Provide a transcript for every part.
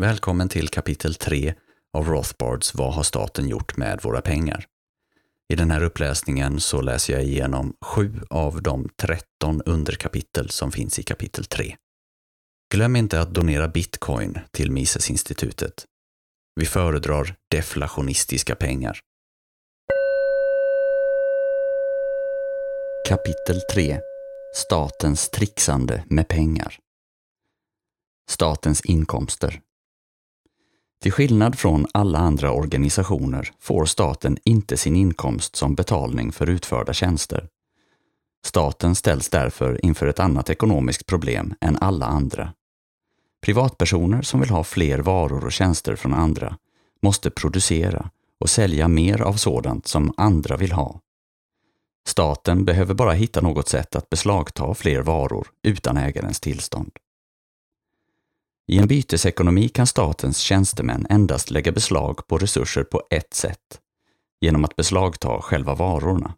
Välkommen till kapitel 3 av Rothbards Vad har staten gjort med våra pengar? I den här uppläsningen så läser jag igenom sju av de 13 underkapitel som finns i kapitel 3. Glöm inte att donera bitcoin till Misesinstitutet. Vi föredrar deflationistiska pengar. Kapitel 3 Statens trixande med pengar. Statens inkomster. Till skillnad från alla andra organisationer får staten inte sin inkomst som betalning för utförda tjänster. Staten ställs därför inför ett annat ekonomiskt problem än alla andra. Privatpersoner som vill ha fler varor och tjänster från andra måste producera och sälja mer av sådant som andra vill ha. Staten behöver bara hitta något sätt att beslagta fler varor utan ägarens tillstånd. I en bytesekonomi kan statens tjänstemän endast lägga beslag på resurser på ett sätt, genom att beslagta själva varorna.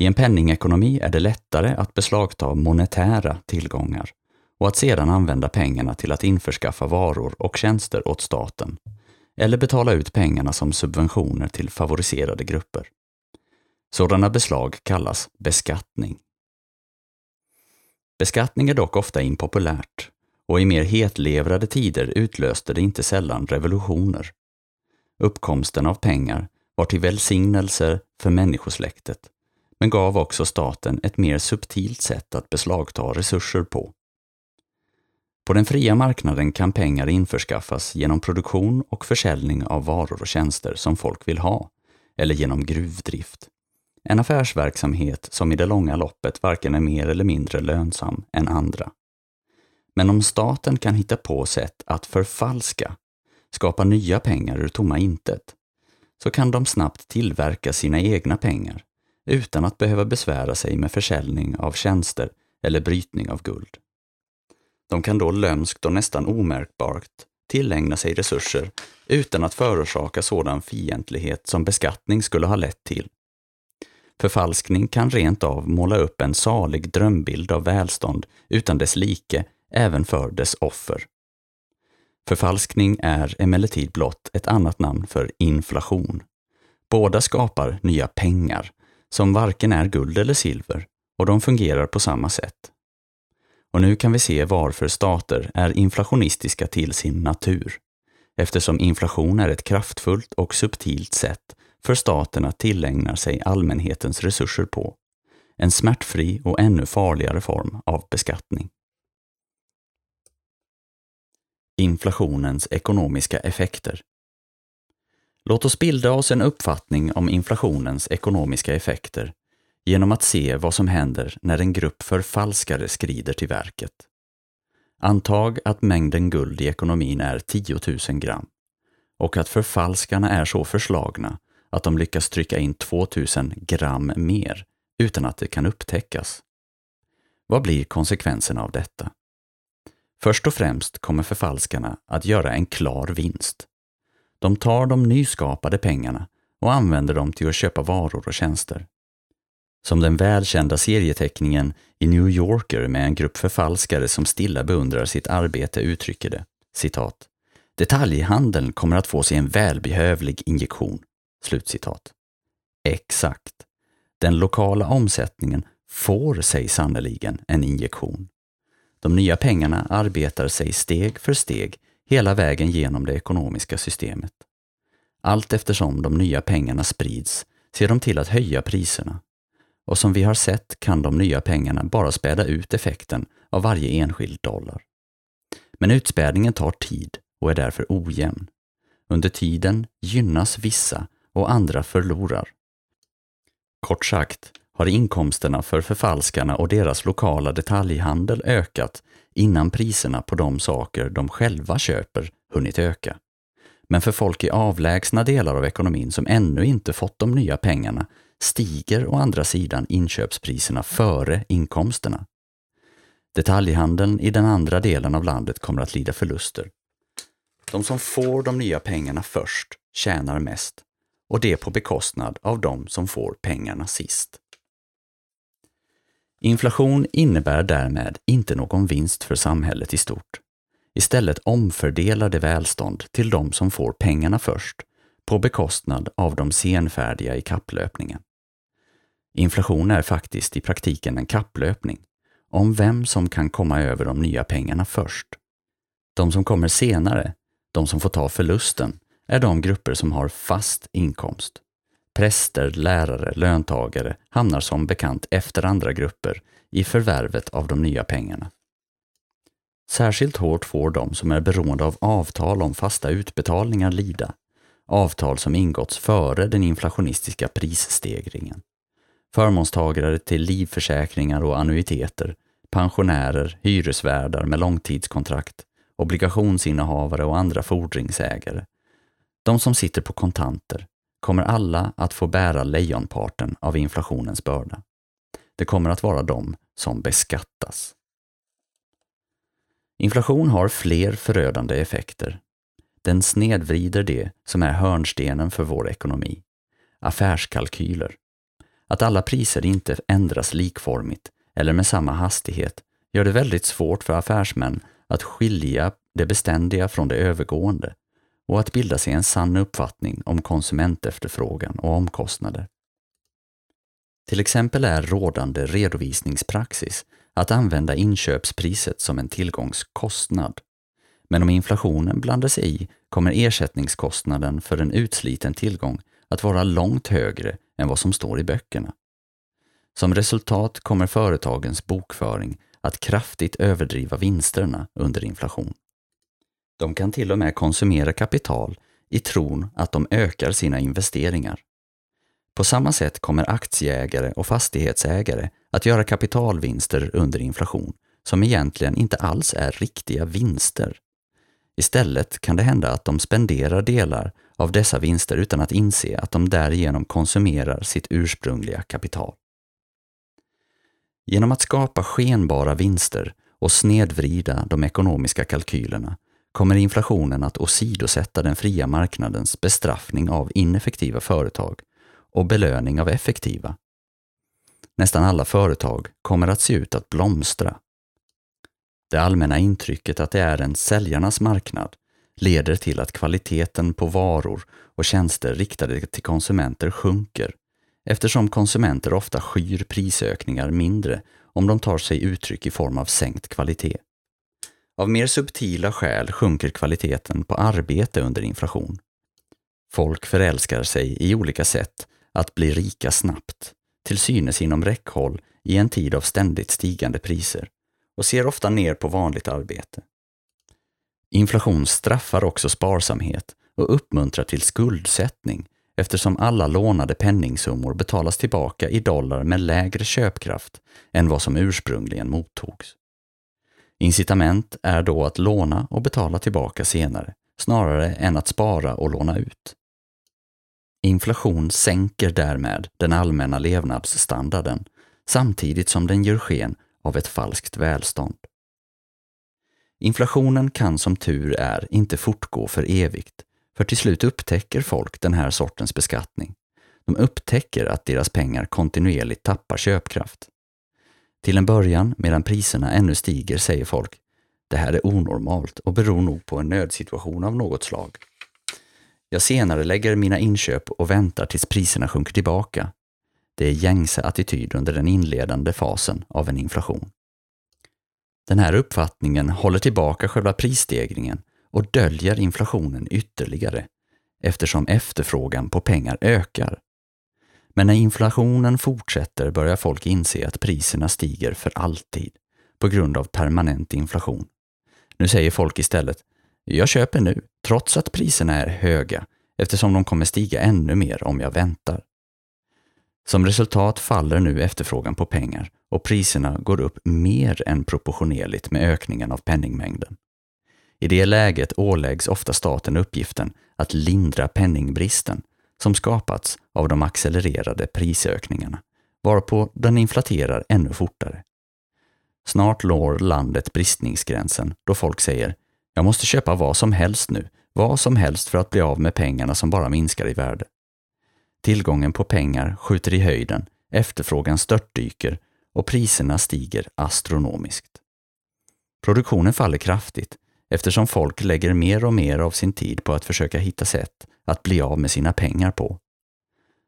I en penningekonomi är det lättare att beslagta monetära tillgångar och att sedan använda pengarna till att införskaffa varor och tjänster åt staten, eller betala ut pengarna som subventioner till favoriserade grupper. Sådana beslag kallas beskattning. Beskattning är dock ofta impopulärt och i mer hetlevrade tider utlöste det inte sällan revolutioner. Uppkomsten av pengar var till välsignelse för människosläktet, men gav också staten ett mer subtilt sätt att beslagta resurser på. På den fria marknaden kan pengar införskaffas genom produktion och försäljning av varor och tjänster som folk vill ha, eller genom gruvdrift. En affärsverksamhet som i det långa loppet varken är mer eller mindre lönsam än andra. Men om staten kan hitta på sätt att förfalska, skapa nya pengar ur tomma intet, så kan de snabbt tillverka sina egna pengar utan att behöva besvära sig med försäljning av tjänster eller brytning av guld. De kan då lömskt och nästan omärkbart tillägna sig resurser utan att förorsaka sådan fientlighet som beskattning skulle ha lett till. Förfalskning kan rent av måla upp en salig drömbild av välstånd utan dess like även för dess offer. Förfalskning är emellertid blott ett annat namn för inflation. Båda skapar nya pengar, som varken är guld eller silver, och de fungerar på samma sätt. Och nu kan vi se varför stater är inflationistiska till sin natur, eftersom inflation är ett kraftfullt och subtilt sätt för staten att tillägna sig allmänhetens resurser på. En smärtfri och ännu farligare form av beskattning. Inflationens ekonomiska effekter. Låt oss bilda oss en uppfattning om inflationens ekonomiska effekter genom att se vad som händer när en grupp förfalskare skrider till verket. Antag att mängden guld i ekonomin är 10 000 gram och att förfalskarna är så förslagna att de lyckas trycka in 2000 gram mer utan att det kan upptäckas. Vad blir konsekvenserna av detta? Först och främst kommer förfalskarna att göra en klar vinst. De tar de nyskapade pengarna och använder dem till att köpa varor och tjänster. Som den välkända serieteckningen i New Yorker med en grupp förfalskare som stilla beundrar sitt arbete uttrycker det, citat. Detaljhandeln kommer att få sig en välbehövlig injektion. Slutcitat. Exakt. Den lokala omsättningen får sig sannoliken en injektion. De nya pengarna arbetar sig steg för steg hela vägen genom det ekonomiska systemet. Allt eftersom de nya pengarna sprids ser de till att höja priserna. Och som vi har sett kan de nya pengarna bara späda ut effekten av varje enskild dollar. Men utspädningen tar tid och är därför ojämn. Under tiden gynnas vissa och andra förlorar. Kort sagt har inkomsterna för förfalskarna och deras lokala detaljhandel ökat innan priserna på de saker de själva köper hunnit öka. Men för folk i avlägsna delar av ekonomin som ännu inte fått de nya pengarna stiger å andra sidan inköpspriserna före inkomsterna. Detaljhandeln i den andra delen av landet kommer att lida förluster. De som får de nya pengarna först tjänar mest och det på bekostnad av de som får pengarna sist. Inflation innebär därmed inte någon vinst för samhället i stort. istället omfördelar det välstånd till de som får pengarna först på bekostnad av de senfärdiga i kapplöpningen. Inflation är faktiskt i praktiken en kapplöpning om vem som kan komma över de nya pengarna först. De som kommer senare, de som får ta förlusten, är de grupper som har fast inkomst. Präster, lärare, löntagare hamnar som bekant efter andra grupper i förvärvet av de nya pengarna. Särskilt hårt får de som är beroende av avtal om fasta utbetalningar lida, avtal som ingåtts före den inflationistiska prisstegringen. Förmånstagare till livförsäkringar och annuiteter, pensionärer, hyresvärdar med långtidskontrakt, obligationsinnehavare och andra fordringsägare. De som sitter på kontanter kommer alla att få bära lejonparten av inflationens börda. Det kommer att vara de som beskattas. Inflation har fler förödande effekter. Den snedvrider det som är hörnstenen för vår ekonomi, affärskalkyler. Att alla priser inte ändras likformigt eller med samma hastighet gör det väldigt svårt för affärsmän att skilja det beständiga från det övergående och att bilda sig en sann uppfattning om konsumentefterfrågan och omkostnader. Till exempel är rådande redovisningspraxis att använda inköpspriset som en tillgångskostnad. Men om inflationen blandar sig i kommer ersättningskostnaden för en utsliten tillgång att vara långt högre än vad som står i böckerna. Som resultat kommer företagens bokföring att kraftigt överdriva vinsterna under inflation. De kan till och med konsumera kapital i tron att de ökar sina investeringar. På samma sätt kommer aktieägare och fastighetsägare att göra kapitalvinster under inflation som egentligen inte alls är riktiga vinster. Istället kan det hända att de spenderar delar av dessa vinster utan att inse att de därigenom konsumerar sitt ursprungliga kapital. Genom att skapa skenbara vinster och snedvrida de ekonomiska kalkylerna kommer inflationen att åsidosätta den fria marknadens bestraffning av ineffektiva företag och belöning av effektiva. Nästan alla företag kommer att se ut att blomstra. Det allmänna intrycket att det är en säljarnas marknad leder till att kvaliteten på varor och tjänster riktade till konsumenter sjunker eftersom konsumenter ofta skyr prisökningar mindre om de tar sig uttryck i form av sänkt kvalitet. Av mer subtila skäl sjunker kvaliteten på arbete under inflation. Folk förälskar sig i olika sätt att bli rika snabbt, till synes inom räckhåll i en tid av ständigt stigande priser och ser ofta ner på vanligt arbete. Inflation straffar också sparsamhet och uppmuntrar till skuldsättning eftersom alla lånade penningsummor betalas tillbaka i dollar med lägre köpkraft än vad som ursprungligen mottogs. Incitament är då att låna och betala tillbaka senare, snarare än att spara och låna ut. Inflation sänker därmed den allmänna levnadsstandarden samtidigt som den ger sken av ett falskt välstånd. Inflationen kan som tur är inte fortgå för evigt, för till slut upptäcker folk den här sortens beskattning. De upptäcker att deras pengar kontinuerligt tappar köpkraft. Till en början, medan priserna ännu stiger, säger folk det här är onormalt och beror nog på en nödsituation av något slag. Jag senare lägger mina inköp och väntar tills priserna sjunker tillbaka. Det är gängse attityd under den inledande fasen av en inflation. Den här uppfattningen håller tillbaka själva prisstegringen och döljer inflationen ytterligare eftersom efterfrågan på pengar ökar. Men när inflationen fortsätter börjar folk inse att priserna stiger för alltid på grund av permanent inflation. Nu säger folk istället jag köper nu, trots att priserna är höga, eftersom de kommer stiga ännu mer om jag väntar. Som resultat faller nu efterfrågan på pengar och priserna går upp mer än proportionerligt med ökningen av penningmängden. I det läget åläggs ofta staten uppgiften att lindra penningbristen som skapats av de accelererade prisökningarna, varpå den inflaterar ännu fortare. Snart når landet bristningsgränsen då folk säger jag måste köpa vad som helst nu, vad som helst för att bli av med pengarna som bara minskar i värde. Tillgången på pengar skjuter i höjden, efterfrågan störtdyker och priserna stiger astronomiskt. Produktionen faller kraftigt, eftersom folk lägger mer och mer av sin tid på att försöka hitta sätt att bli av med sina pengar på.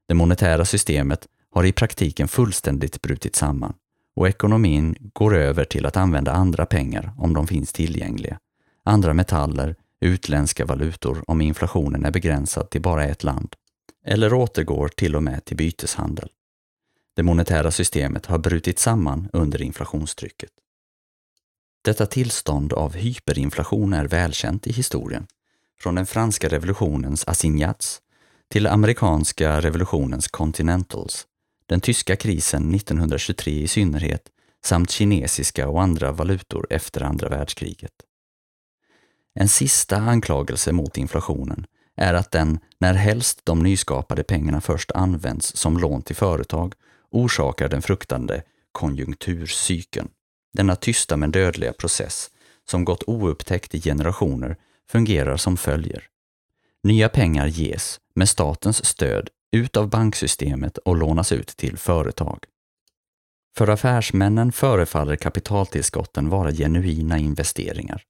Det monetära systemet har i praktiken fullständigt brutit samman och ekonomin går över till att använda andra pengar om de finns tillgängliga, andra metaller, utländska valutor om inflationen är begränsad till bara ett land, eller återgår till och med till byteshandel. Det monetära systemet har brutit samman under inflationstrycket. Detta tillstånd av hyperinflation är välkänt i historien, från den franska revolutionens assignats till amerikanska revolutionens continentals, den tyska krisen 1923 i synnerhet samt kinesiska och andra valutor efter andra världskriget. En sista anklagelse mot inflationen är att den, när helst de nyskapade pengarna först används som lån till företag, orsakar den fruktande konjunkturcykeln. Denna tysta men dödliga process, som gått oupptäckt i generationer, fungerar som följer. Nya pengar ges, med statens stöd, ut av banksystemet och lånas ut till företag. För affärsmännen förefaller kapitaltillskotten vara genuina investeringar.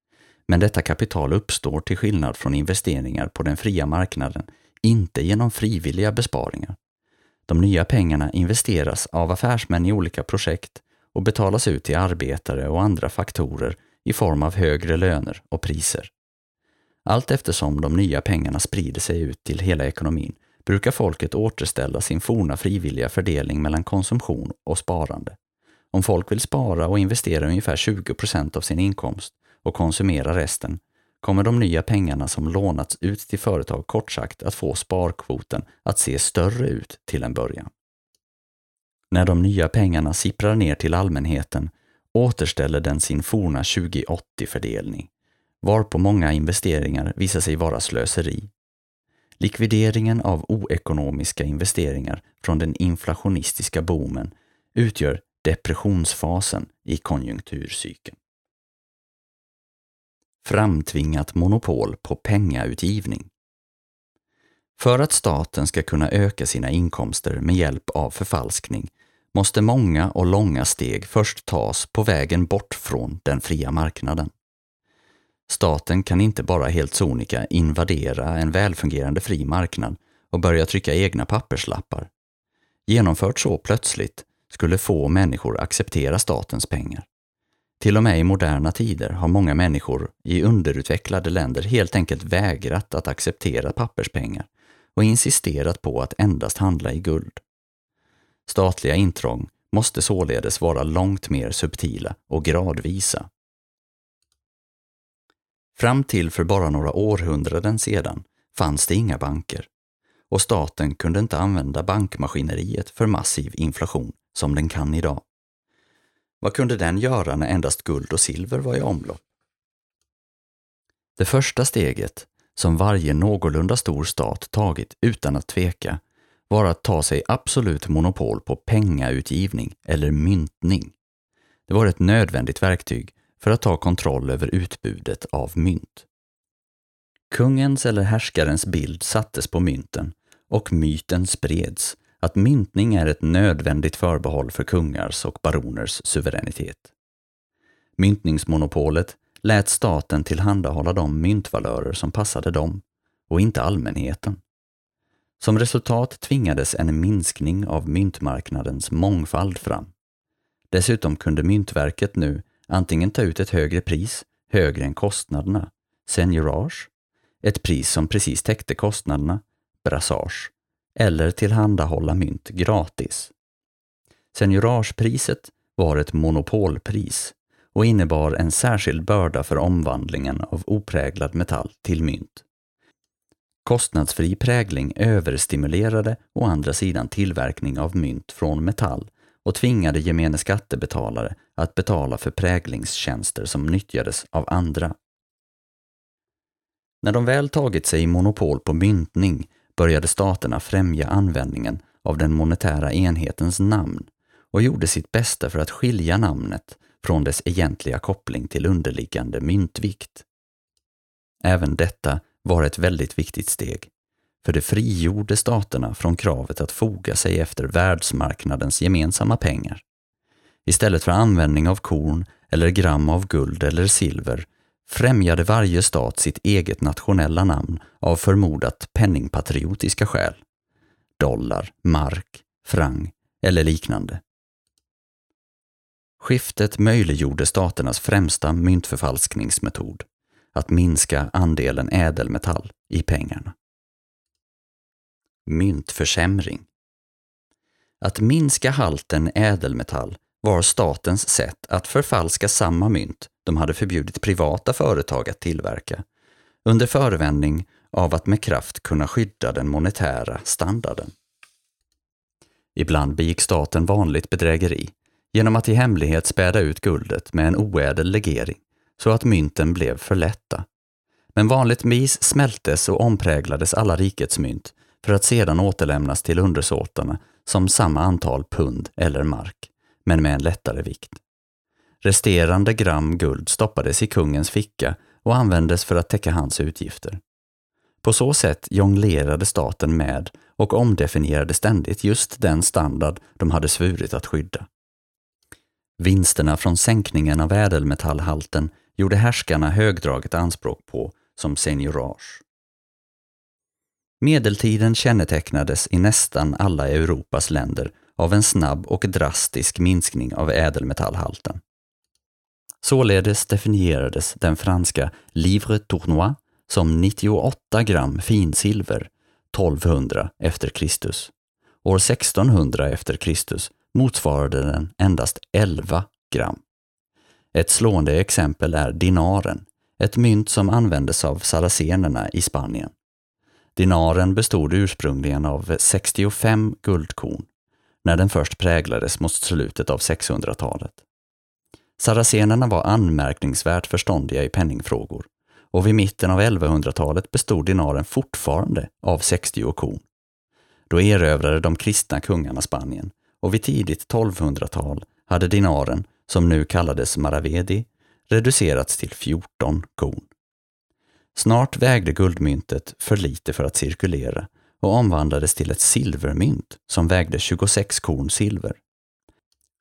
Men detta kapital uppstår till skillnad från investeringar på den fria marknaden inte genom frivilliga besparingar. De nya pengarna investeras av affärsmän i olika projekt och betalas ut till arbetare och andra faktorer i form av högre löner och priser. Allt eftersom de nya pengarna sprider sig ut till hela ekonomin brukar folket återställa sin forna frivilliga fördelning mellan konsumtion och sparande. Om folk vill spara och investera ungefär 20 procent av sin inkomst och konsumera resten kommer de nya pengarna som lånats ut till företag kort sagt att få sparkvoten att se större ut till en början. När de nya pengarna sipprar ner till allmänheten återställer den sin forna 2080-fördelning, varpå många investeringar visar sig vara slöseri. Likvideringen av oekonomiska investeringar från den inflationistiska boomen utgör depressionsfasen i konjunkturcykeln. Framtvingat monopol på pengautgivning. För att staten ska kunna öka sina inkomster med hjälp av förfalskning måste många och långa steg först tas på vägen bort från den fria marknaden. Staten kan inte bara helt sonika invadera en välfungerande fri marknad och börja trycka egna papperslappar. Genomfört så plötsligt skulle få människor acceptera statens pengar. Till och med i moderna tider har många människor i underutvecklade länder helt enkelt vägrat att acceptera papperspengar och insisterat på att endast handla i guld. Statliga intrång måste således vara långt mer subtila och gradvisa. Fram till för bara några århundraden sedan fanns det inga banker och staten kunde inte använda bankmaskineriet för massiv inflation som den kan idag. Vad kunde den göra när endast guld och silver var i omlopp? Det första steget, som varje någorlunda stor stat tagit utan att tveka, var att ta sig absolut monopol på pengautgivning eller myntning. Det var ett nödvändigt verktyg för att ta kontroll över utbudet av mynt. Kungens eller härskarens bild sattes på mynten och myten spreds att myntning är ett nödvändigt förbehåll för kungars och baroners suveränitet. Myntningsmonopolet lät staten tillhandahålla de myntvalörer som passade dem och inte allmänheten. Som resultat tvingades en minskning av myntmarknadens mångfald fram. Dessutom kunde Myntverket nu antingen ta ut ett högre pris, högre än kostnaderna, seigneurage, ett pris som precis täckte kostnaderna, brassage, eller tillhandahålla mynt gratis. Seigneuragepriset var ett monopolpris och innebar en särskild börda för omvandlingen av opräglad metall till mynt. Kostnadsfri prägling överstimulerade å andra sidan tillverkning av mynt från metall och tvingade gemene skattebetalare att betala för präglingstjänster som nyttjades av andra. När de väl tagit sig monopol på myntning började staterna främja användningen av den monetära enhetens namn och gjorde sitt bästa för att skilja namnet från dess egentliga koppling till underliggande myntvikt. Även detta var ett väldigt viktigt steg, för det frigjorde staterna från kravet att foga sig efter världsmarknadens gemensamma pengar. Istället för användning av korn eller gram av guld eller silver främjade varje stat sitt eget nationella namn av förmodat penningpatriotiska skäl. Dollar, mark, frang eller liknande. Skiftet möjliggjorde staternas främsta myntförfalskningsmetod, att minska andelen ädelmetall i pengarna. Myntförsämring Att minska halten ädelmetall var statens sätt att förfalska samma mynt de hade förbjudit privata företag att tillverka, under förevändning av att med kraft kunna skydda den monetära standarden. Ibland begick staten vanligt bedrägeri genom att i hemlighet späda ut guldet med en oädel legering så att mynten blev för lätta. Men vanligtvis smältes och ompräglades alla rikets mynt för att sedan återlämnas till undersåtarna som samma antal pund eller mark, men med en lättare vikt. Resterande gram guld stoppades i kungens ficka och användes för att täcka hans utgifter. På så sätt jonglerade staten med och omdefinierade ständigt just den standard de hade svurit att skydda. Vinsterna från sänkningen av ädelmetallhalten gjorde härskarna högdraget anspråk på som seniorage. Medeltiden kännetecknades i nästan alla Europas länder av en snabb och drastisk minskning av ädelmetallhalten. Således definierades den franska Livre Tournois som 98 gram finsilver 1200 efter Kristus. År 1600 efter Kristus motsvarade den endast 11 gram. Ett slående exempel är dinaren, ett mynt som användes av saracenerna i Spanien. Dinaren bestod ursprungligen av 65 guldkorn, när den först präglades mot slutet av 600-talet. Saracenerna var anmärkningsvärt förståndiga i penningfrågor och vid mitten av 1100-talet bestod dinaren fortfarande av 60 korn. Då erövrade de kristna kungarna Spanien och vid tidigt 1200-tal hade dinaren, som nu kallades maravedi, reducerats till 14 korn. Snart vägde guldmyntet för lite för att cirkulera och omvandlades till ett silvermynt som vägde 26 korn silver.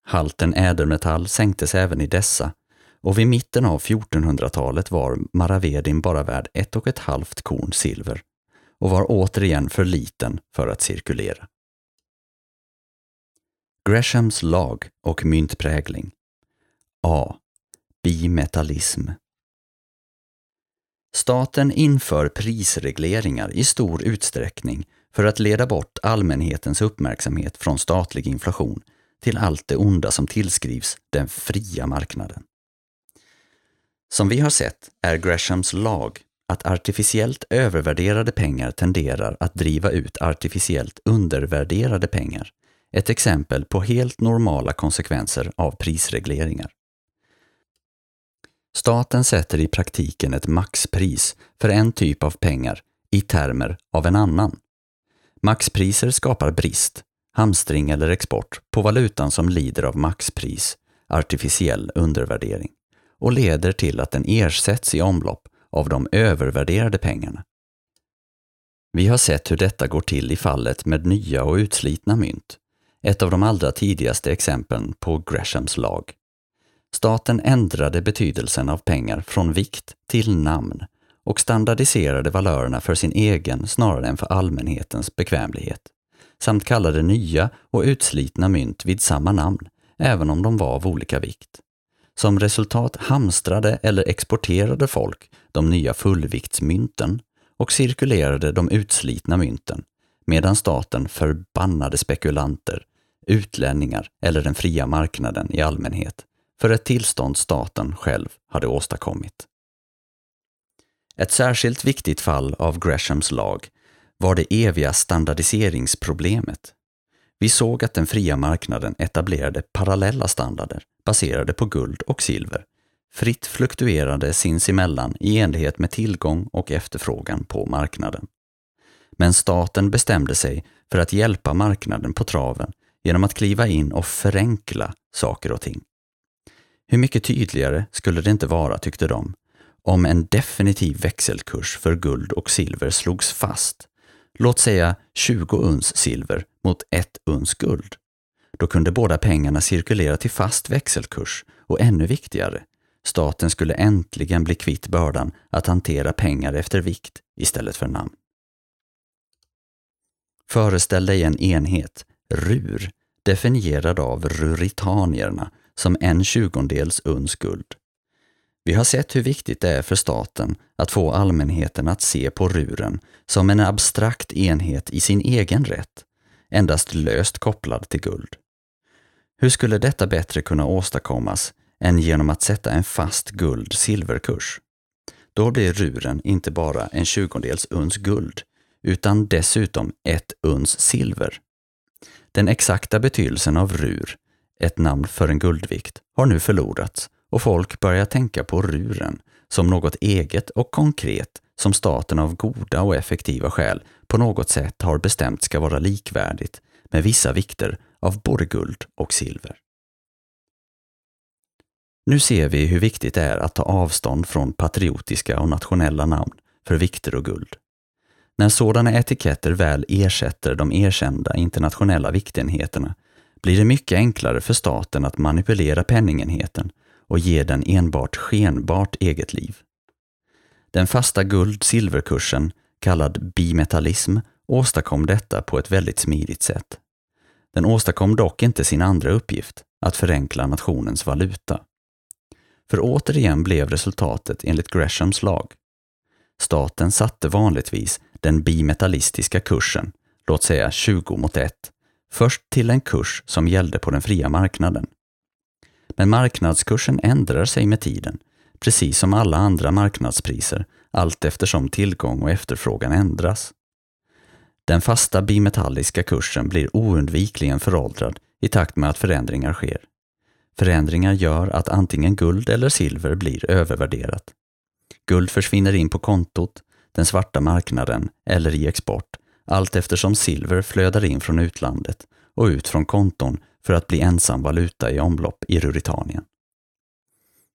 Halten ädelmetall sänktes även i dessa och vid mitten av 1400-talet var maravedin bara värd ett och ett halvt korn silver och var återigen för liten för att cirkulera. Greshams lag och myntprägling A. Bimetallism Staten inför prisregleringar i stor utsträckning för att leda bort allmänhetens uppmärksamhet från statlig inflation till allt det onda som tillskrivs den fria marknaden. Som vi har sett är Greshams lag att artificiellt övervärderade pengar tenderar att driva ut artificiellt undervärderade pengar ett exempel på helt normala konsekvenser av prisregleringar. Staten sätter i praktiken ett maxpris för en typ av pengar i termer av en annan. Maxpriser skapar brist, hamstring eller export på valutan som lider av maxpris, artificiell undervärdering, och leder till att den ersätts i omlopp av de övervärderade pengarna. Vi har sett hur detta går till i fallet med nya och utslitna mynt, ett av de allra tidigaste exemplen på Greshams lag. Staten ändrade betydelsen av pengar från vikt till namn och standardiserade valörerna för sin egen snarare än för allmänhetens bekvämlighet, samt kallade nya och utslitna mynt vid samma namn, även om de var av olika vikt. Som resultat hamstrade eller exporterade folk de nya fullviktsmynten och cirkulerade de utslitna mynten, medan staten förbannade spekulanter, utlänningar eller den fria marknaden i allmänhet för ett tillstånd staten själv hade åstadkommit. Ett särskilt viktigt fall av Greshams lag var det eviga standardiseringsproblemet. Vi såg att den fria marknaden etablerade parallella standarder baserade på guld och silver, fritt fluktuerade sinsemellan i enlighet med tillgång och efterfrågan på marknaden. Men staten bestämde sig för att hjälpa marknaden på traven genom att kliva in och förenkla saker och ting. Hur mycket tydligare skulle det inte vara, tyckte de, om en definitiv växelkurs för guld och silver slogs fast, låt säga 20 uns silver mot 1 uns guld. Då kunde båda pengarna cirkulera till fast växelkurs och ännu viktigare, Staten skulle äntligen bli kvitt bördan att hantera pengar efter vikt istället för namn. Föreställ dig en enhet, rur, definierad av ruritanierna som en tjugondels uns guld. Vi har sett hur viktigt det är för staten att få allmänheten att se på ruren som en abstrakt enhet i sin egen rätt, endast löst kopplad till guld. Hur skulle detta bättre kunna åstadkommas än genom att sätta en fast guld-silverkurs? Då blir ruren inte bara en tjugondels uns guld, utan dessutom ett uns silver. Den exakta betydelsen av rur, ett namn för en guldvikt, har nu förlorats och folk börjar tänka på ruren som något eget och konkret som staten av goda och effektiva skäl på något sätt har bestämt ska vara likvärdigt med vissa vikter av både guld och silver. Nu ser vi hur viktigt det är att ta avstånd från patriotiska och nationella namn för vikter och guld. När sådana etiketter väl ersätter de erkända internationella viktenheterna blir det mycket enklare för staten att manipulera penningenheten och ge den enbart skenbart eget liv. Den fasta guld-silverkursen, kallad bimetallism, åstadkom detta på ett väldigt smidigt sätt. Den åstadkom dock inte sin andra uppgift, att förenkla nationens valuta. För återigen blev resultatet enligt Greshams lag. Staten satte vanligtvis den bimetallistiska kursen, låt säga 20 mot 1, först till en kurs som gällde på den fria marknaden. Men marknadskursen ändrar sig med tiden, precis som alla andra marknadspriser, allt eftersom tillgång och efterfrågan ändras. Den fasta bimetalliska kursen blir oundvikligen föråldrad i takt med att förändringar sker. Förändringar gör att antingen guld eller silver blir övervärderat. Guld försvinner in på kontot, den svarta marknaden eller i export, allt eftersom silver flödar in från utlandet och ut från konton för att bli ensam valuta i omlopp i Ruritanien.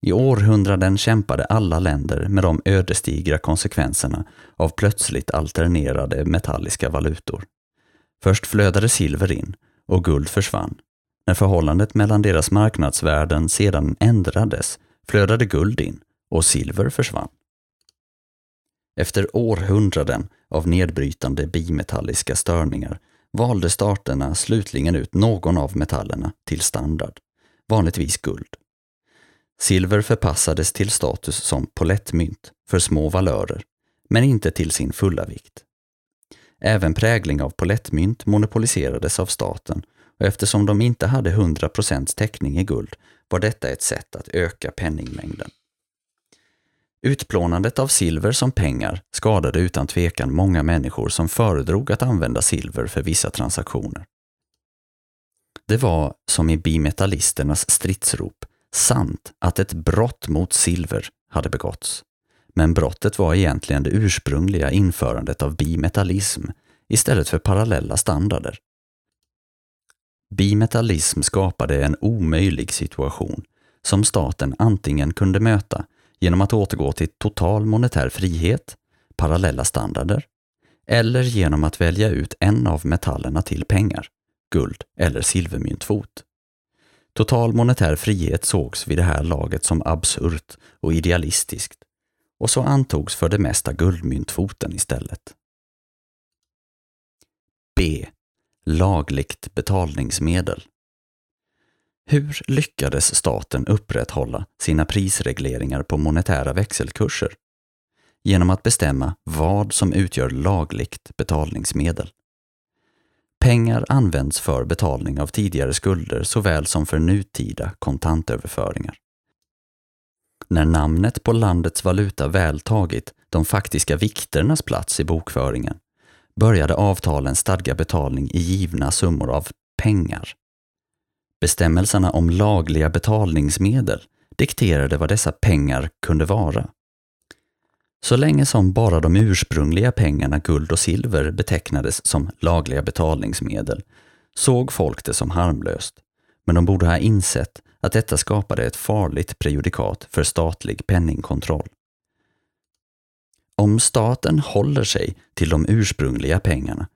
I århundraden kämpade alla länder med de ödesdigra konsekvenserna av plötsligt alternerade metalliska valutor. Först flödade silver in och guld försvann. När förhållandet mellan deras marknadsvärden sedan ändrades flödade guld in och silver försvann. Efter århundraden av nedbrytande bimetalliska störningar valde staterna slutligen ut någon av metallerna till standard, vanligtvis guld. Silver förpassades till status som polettmynt för små valörer, men inte till sin fulla vikt. Även prägling av polettmynt monopoliserades av staten och eftersom de inte hade 100% täckning i guld var detta ett sätt att öka penningmängden. Utplånandet av silver som pengar skadade utan tvekan många människor som föredrog att använda silver för vissa transaktioner. Det var, som i bimetallisternas stridsrop, sant att ett brott mot silver hade begåtts. Men brottet var egentligen det ursprungliga införandet av bimetallism istället för parallella standarder. Bimetallism skapade en omöjlig situation som staten antingen kunde möta genom att återgå till total monetär frihet, parallella standarder, eller genom att välja ut en av metallerna till pengar, guld eller silvermyntfot. Total monetär frihet sågs vid det här laget som absurt och idealistiskt och så antogs för det mesta guldmyntfoten istället. B. Lagligt betalningsmedel. Hur lyckades staten upprätthålla sina prisregleringar på monetära växelkurser? Genom att bestämma vad som utgör lagligt betalningsmedel. Pengar används för betalning av tidigare skulder såväl som för nutida kontantöverföringar. När namnet på landets valuta väl tagit de faktiska vikternas plats i bokföringen började avtalen stadga betalning i givna summor av pengar. Bestämmelserna om lagliga betalningsmedel dikterade vad dessa pengar kunde vara. Så länge som bara de ursprungliga pengarna guld och silver betecknades som lagliga betalningsmedel såg folk det som harmlöst, men de borde ha insett att detta skapade ett farligt prejudikat för statlig penningkontroll. Om staten håller sig till de ursprungliga pengarna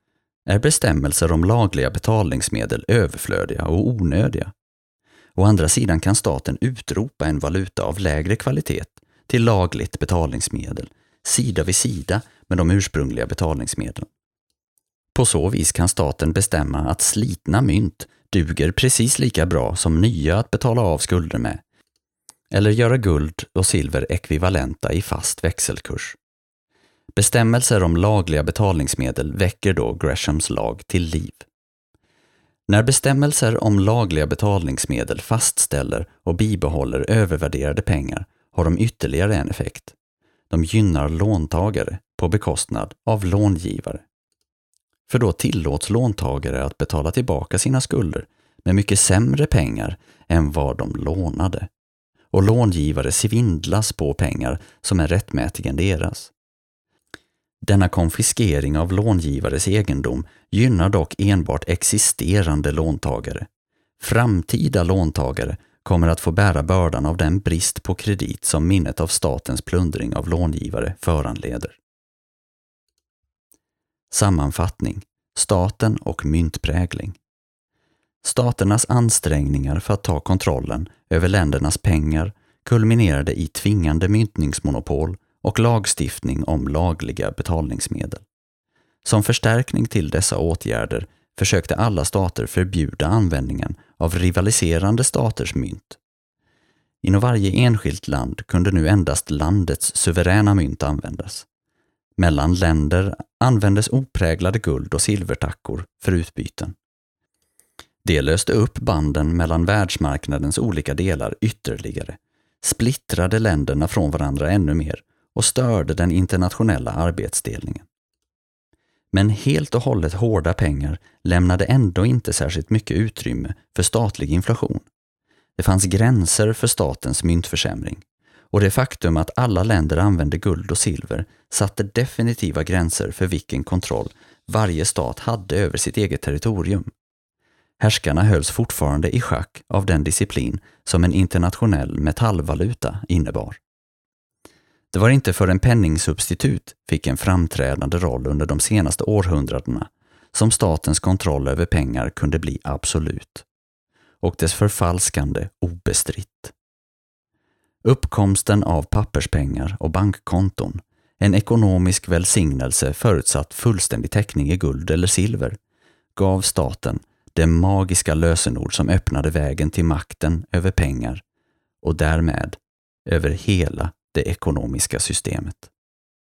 är bestämmelser om lagliga betalningsmedel överflödiga och onödiga. Å andra sidan kan staten utropa en valuta av lägre kvalitet till lagligt betalningsmedel, sida vid sida med de ursprungliga betalningsmedlen. På så vis kan staten bestämma att slitna mynt duger precis lika bra som nya att betala av skulder med, eller göra guld och silver ekvivalenta i fast växelkurs. Bestämmelser om lagliga betalningsmedel väcker då Greshams lag till liv. När bestämmelser om lagliga betalningsmedel fastställer och bibehåller övervärderade pengar har de ytterligare en effekt. De gynnar låntagare på bekostnad av långivare. För då tillåts låntagare att betala tillbaka sina skulder med mycket sämre pengar än vad de lånade. Och långivare svindlas på pengar som är rättmätigen deras. Denna konfiskering av långivares egendom gynnar dock enbart existerande låntagare. Framtida låntagare kommer att få bära bördan av den brist på kredit som minnet av statens plundring av långivare föranleder. Sammanfattning Staten och myntprägling Staternas ansträngningar för att ta kontrollen över ländernas pengar kulminerade i tvingande myntningsmonopol och lagstiftning om lagliga betalningsmedel. Som förstärkning till dessa åtgärder försökte alla stater förbjuda användningen av rivaliserande staters mynt. Inom varje enskilt land kunde nu endast landets suveräna mynt användas. Mellan länder användes opräglade guld och silvertackor för utbyten. Det löste upp banden mellan världsmarknadens olika delar ytterligare, splittrade länderna från varandra ännu mer och störde den internationella arbetsdelningen. Men helt och hållet hårda pengar lämnade ändå inte särskilt mycket utrymme för statlig inflation. Det fanns gränser för statens myntförsämring och det faktum att alla länder använde guld och silver satte definitiva gränser för vilken kontroll varje stat hade över sitt eget territorium. Härskarna hölls fortfarande i schack av den disciplin som en internationell metallvaluta innebar. Det var inte förrän penningsubstitut fick en framträdande roll under de senaste århundradena som statens kontroll över pengar kunde bli absolut och dess förfalskande obestritt. Uppkomsten av papperspengar och bankkonton, en ekonomisk välsignelse förutsatt fullständig täckning i guld eller silver, gav staten det magiska lösenord som öppnade vägen till makten över pengar och därmed över hela det ekonomiska systemet.